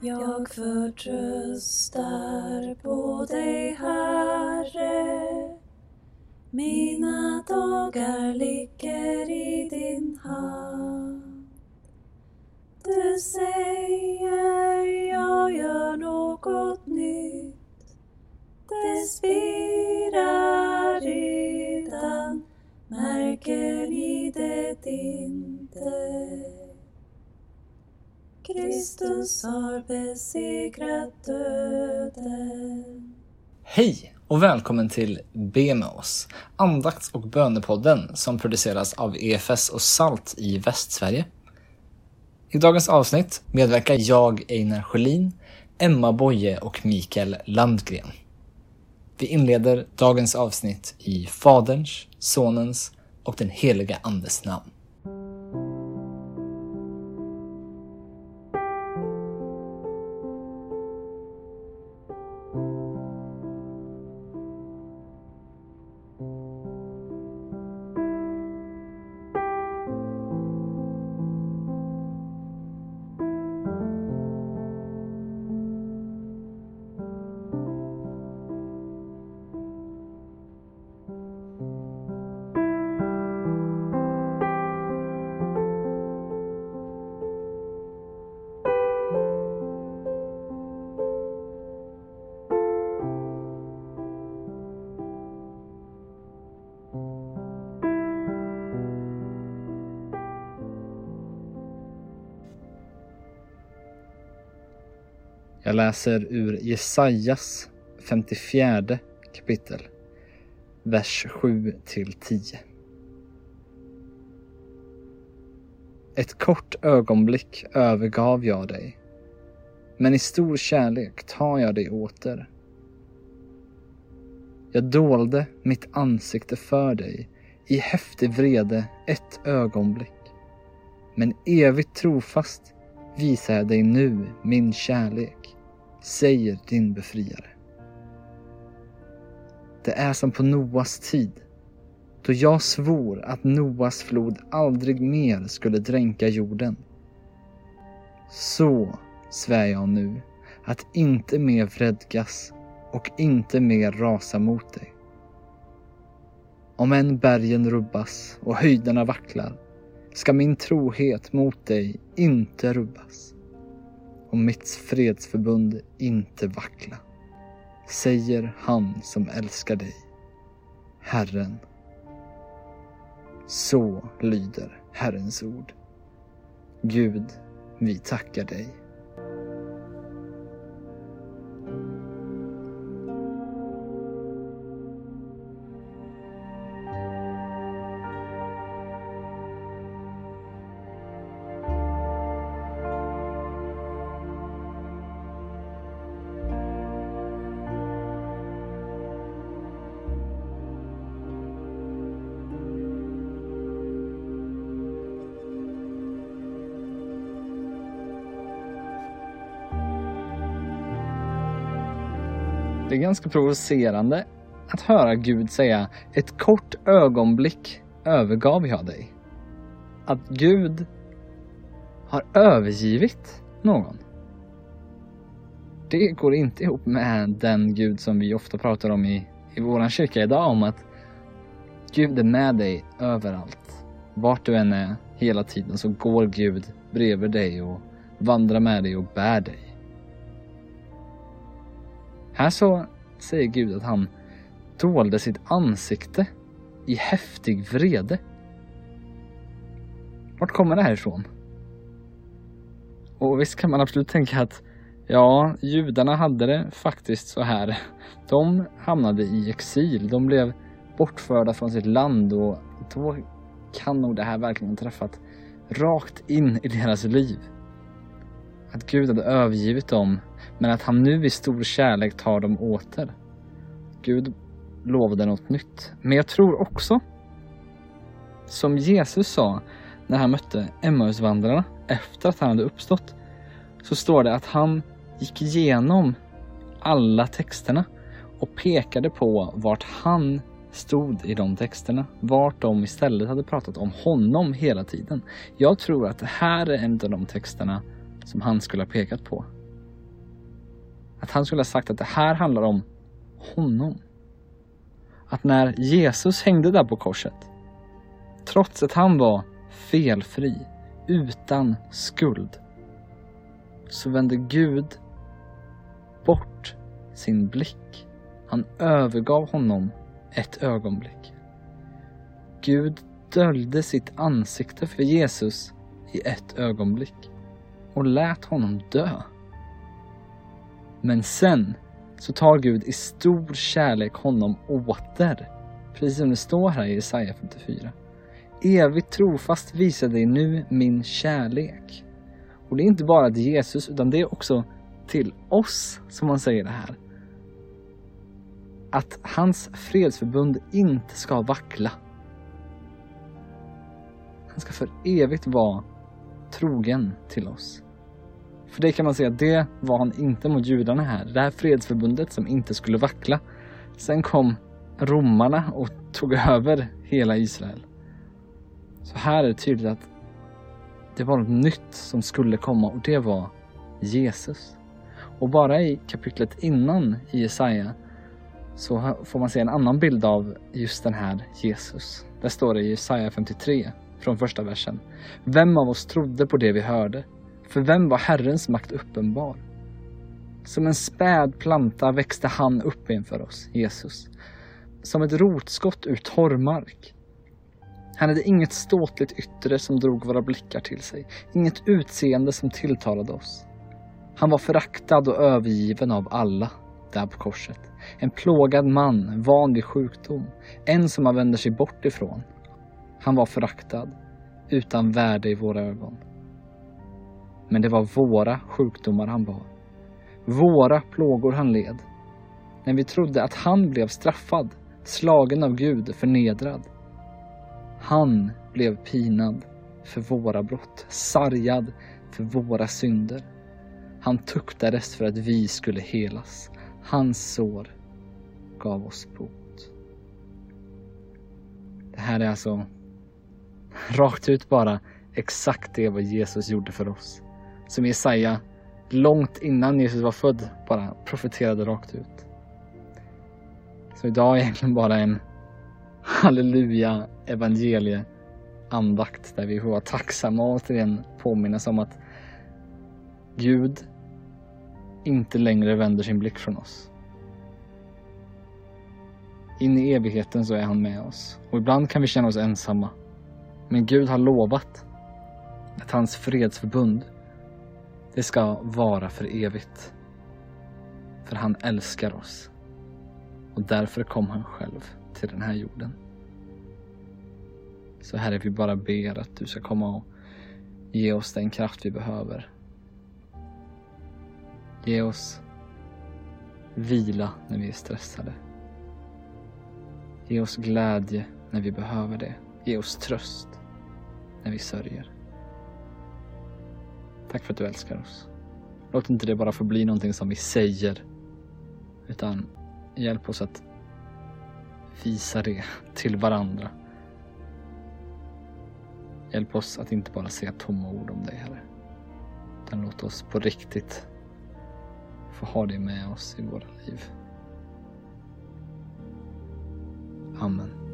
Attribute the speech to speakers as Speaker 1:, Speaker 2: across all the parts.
Speaker 1: Jag förtröstar på dig, Herre. Mina dagar ligger i din hand. Du säger jag gör något nytt. Det Kristus har besegrat döden.
Speaker 2: Hej och välkommen till Be med oss, andakts och bönepodden som produceras av EFS och SALT i Västsverige. I dagens avsnitt medverkar jag, Einar Sjölin, Emma Boye och Mikael Landgren. Vi inleder dagens avsnitt i Faderns, Sonens och den heliga Andes namn. Jag läser ur Jesajas 54 kapitel, vers 7 till 10. Ett kort ögonblick övergav jag dig, men i stor kärlek tar jag dig åter. Jag dolde mitt ansikte för dig i häftig vrede ett ögonblick, men evigt trofast visar jag dig nu min kärlek, säger din befriare. Det är som på Noas tid, då jag svor att Noas flod aldrig mer skulle dränka jorden. Så svär jag nu att inte mer vredgas och inte mer rasa mot dig. Om än bergen rubbas och höjderna vacklar ska min trohet mot dig inte rubbas och mitt fredsförbund inte vackla, säger han som älskar dig, Herren. Så lyder Herrens ord. Gud, vi tackar dig. Det är ganska provocerande att höra Gud säga ett kort ögonblick övergav jag dig. Att Gud har övergivit någon. Det går inte ihop med den Gud som vi ofta pratar om i, i vår kyrka idag om att Gud är med dig överallt. Vart du än är hela tiden så går Gud bredvid dig och vandrar med dig och bär dig. Här så säger Gud att han dolde sitt ansikte i häftig vrede. Vart kommer det här ifrån? Och visst kan man absolut tänka att ja, judarna hade det faktiskt så här. De hamnade i exil. De blev bortförda från sitt land och då kan nog det här verkligen träffat rakt in i deras liv. Att Gud hade övergivit dem men att han nu i stor kärlek tar dem åter. Gud lovade något nytt. Men jag tror också, som Jesus sa när han mötte Emmausvandrarna efter att han hade uppstått, så står det att han gick igenom alla texterna och pekade på vart han stod i de texterna. Vart de istället hade pratat om honom hela tiden. Jag tror att det här är en av de texterna som han skulle ha pekat på. Att han skulle ha sagt att det här handlar om honom. Att när Jesus hängde där på korset, trots att han var felfri, utan skuld, så vände Gud bort sin blick. Han övergav honom ett ögonblick. Gud döljde sitt ansikte för Jesus i ett ögonblick och lät honom dö. Men sen så tar Gud i stor kärlek honom åter. Precis som det står här i Jesaja 54. Evigt trofast visar dig nu min kärlek. Och det är inte bara till Jesus utan det är också till oss som han säger det här. Att hans fredsförbund inte ska vackla. Han ska för evigt vara trogen till oss. För det kan man säga att det var han inte mot judarna här. Det här fredsförbundet som inte skulle vackla. Sen kom romarna och tog över hela Israel. Så här är det tydligt att det var något nytt som skulle komma och det var Jesus. Och bara i kapitlet innan i Jesaja så får man se en annan bild av just den här Jesus. Där står det i Jesaja 53 från första versen. Vem av oss trodde på det vi hörde? För vem var Herrens makt uppenbar? Som en späd planta växte han upp inför oss, Jesus. Som ett rotskott ur torrmark. Han hade inget ståtligt yttre som drog våra blickar till sig, inget utseende som tilltalade oss. Han var föraktad och övergiven av alla där på korset. En plågad man, van vid sjukdom, en som man vänder sig bort ifrån. Han var föraktad, utan värde i våra ögon. Men det var våra sjukdomar han bar. Våra plågor han led. När vi trodde att han blev straffad, slagen av Gud, förnedrad. Han blev pinad för våra brott, sargad för våra synder. Han tuktades för att vi skulle helas. Hans sår gav oss bot. Det här är alltså rakt ut bara exakt det vad Jesus gjorde för oss som Jesaja långt innan Jesus var född bara profeterade rakt ut. Så idag är egentligen bara en halleluja evangelie andakt där vi får vara tacksamma och återigen påminnas om att Gud inte längre vänder sin blick från oss. In i evigheten så är han med oss och ibland kan vi känna oss ensamma. Men Gud har lovat att hans fredsförbund det ska vara för evigt. För han älskar oss. Och därför kom han själv till den här jorden. Så Herre, vi bara ber att du ska komma och ge oss den kraft vi behöver. Ge oss vila när vi är stressade. Ge oss glädje när vi behöver det. Ge oss tröst när vi sörjer. Tack för att du älskar oss. Låt inte det bara få bli någonting som vi säger. Utan hjälp oss att visa det till varandra. Hjälp oss att inte bara säga tomma ord om dig, Herre. Utan låt oss på riktigt få ha det med oss i våra liv. Amen.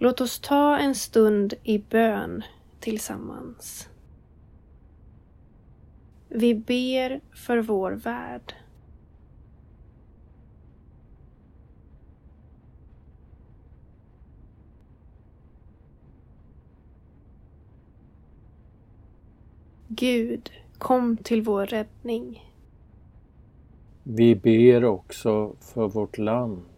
Speaker 3: Låt oss ta en stund i bön tillsammans. Vi ber för vår värld. Gud, kom till vår räddning.
Speaker 4: Vi ber också för vårt land.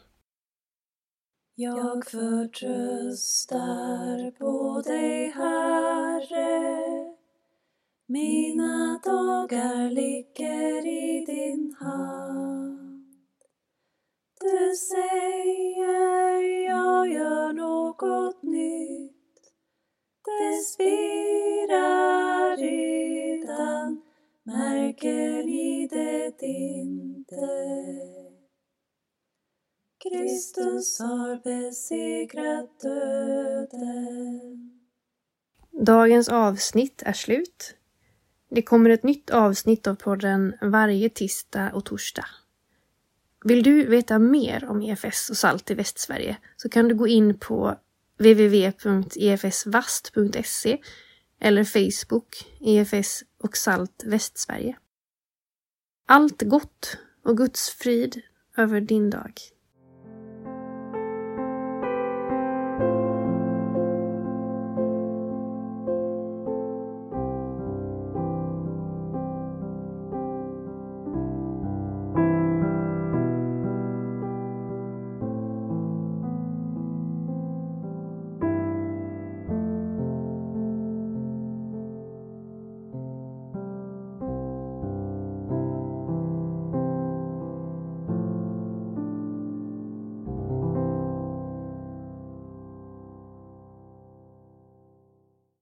Speaker 1: Jag förtröstar på dig, Herre. Mina dagar ligger i din hand. Du säger jag gör något nytt. Det spirar redan, märker ni det inte? Kristus har besegrat döden.
Speaker 3: Dagens avsnitt är slut. Det kommer ett nytt avsnitt av podden varje tisdag och torsdag. Vill du veta mer om EFS och SALT i Västsverige så kan du gå in på www.efsvast.se eller Facebook EFS och SALT Västsverige. Allt gott och Guds frid över din dag.